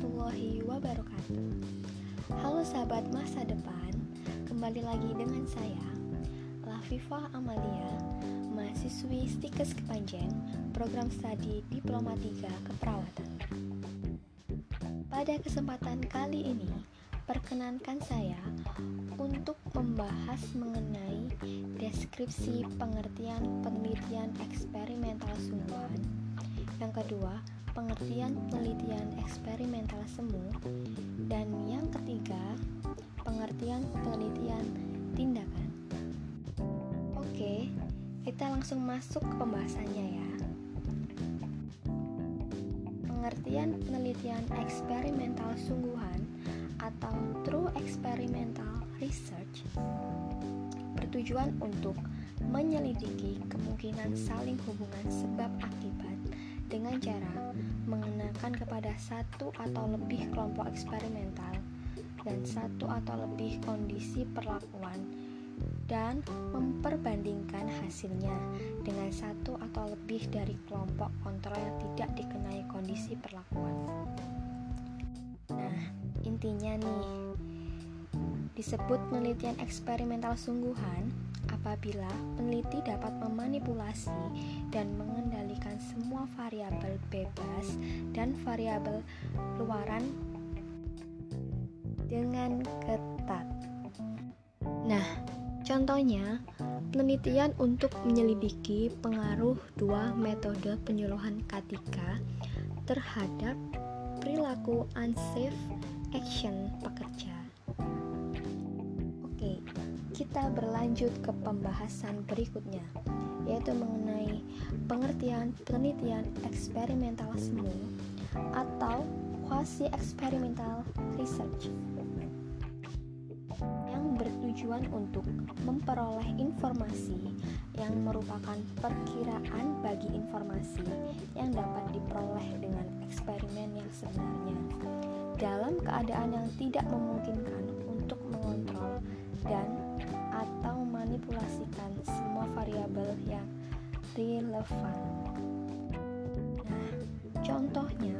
warahmatullahi wabarakatuh Halo sahabat masa depan Kembali lagi dengan saya Lafifa Amalia Mahasiswi Stikes Kepanjen Program Studi Diplomatika Keperawatan Pada kesempatan kali ini Perkenankan saya untuk membahas mengenai deskripsi pengertian penelitian eksperimental sungguhan. Yang kedua, pengertian penelitian eksperimental semu dan yang ketiga pengertian penelitian tindakan. Oke kita langsung masuk ke pembahasannya ya. Pengertian penelitian eksperimental sungguhan atau true experimental research bertujuan untuk menyelidiki kemungkinan saling hubungan sebab akibat dengan cara mengenakan kepada satu atau lebih kelompok eksperimental dan satu atau lebih kondisi perlakuan dan memperbandingkan hasilnya dengan satu atau lebih dari kelompok kontrol yang tidak dikenai kondisi perlakuan. Nah, intinya nih, disebut penelitian eksperimental sungguhan apabila peneliti dapat memanipulasi dan mengendalikan semua variabel bebas dan variabel luaran dengan ketat. Nah, contohnya penelitian untuk menyelidiki pengaruh dua metode penyuluhan K3 terhadap perilaku unsafe action pekerja kita berlanjut ke pembahasan berikutnya, yaitu mengenai pengertian penelitian eksperimental semu atau quasi eksperimental research yang bertujuan untuk memperoleh informasi yang merupakan perkiraan bagi informasi yang dapat diperoleh dengan eksperimen yang sebenarnya. Dalam keadaan yang tidak memungkinkan untuk mengontrol dan atau manipulasikan semua variabel yang relevan. Nah, contohnya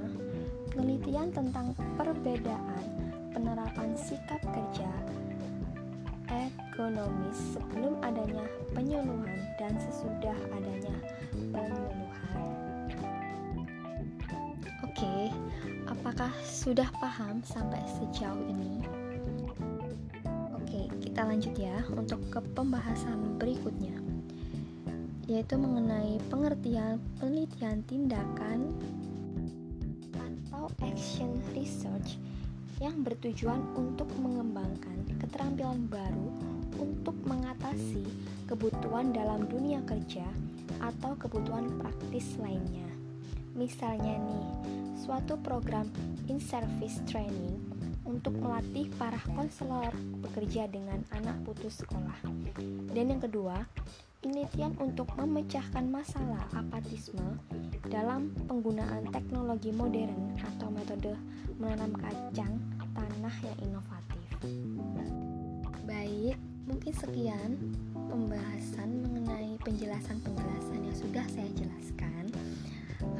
penelitian tentang perbedaan penerapan sikap kerja ekonomis sebelum adanya penyuluhan dan sesudah adanya penyuluhan. Oke, apakah sudah paham sampai sejauh ini? kita lanjut ya untuk ke pembahasan berikutnya yaitu mengenai pengertian penelitian tindakan atau action research yang bertujuan untuk mengembangkan keterampilan baru untuk mengatasi kebutuhan dalam dunia kerja atau kebutuhan praktis lainnya. Misalnya nih, suatu program in-service training untuk melatih para konselor bekerja dengan anak putus sekolah. Dan yang kedua, penelitian untuk memecahkan masalah apatisme dalam penggunaan teknologi modern atau metode menanam kacang tanah yang inovatif. Baik, mungkin sekian pembahasan mengenai penjelasan-penjelasan yang sudah saya jelaskan.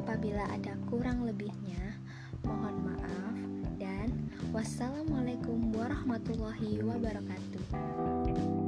Apabila ada kurang lebihnya, mohon maaf. Wassalamualaikum warahmatullahi wabarakatuh.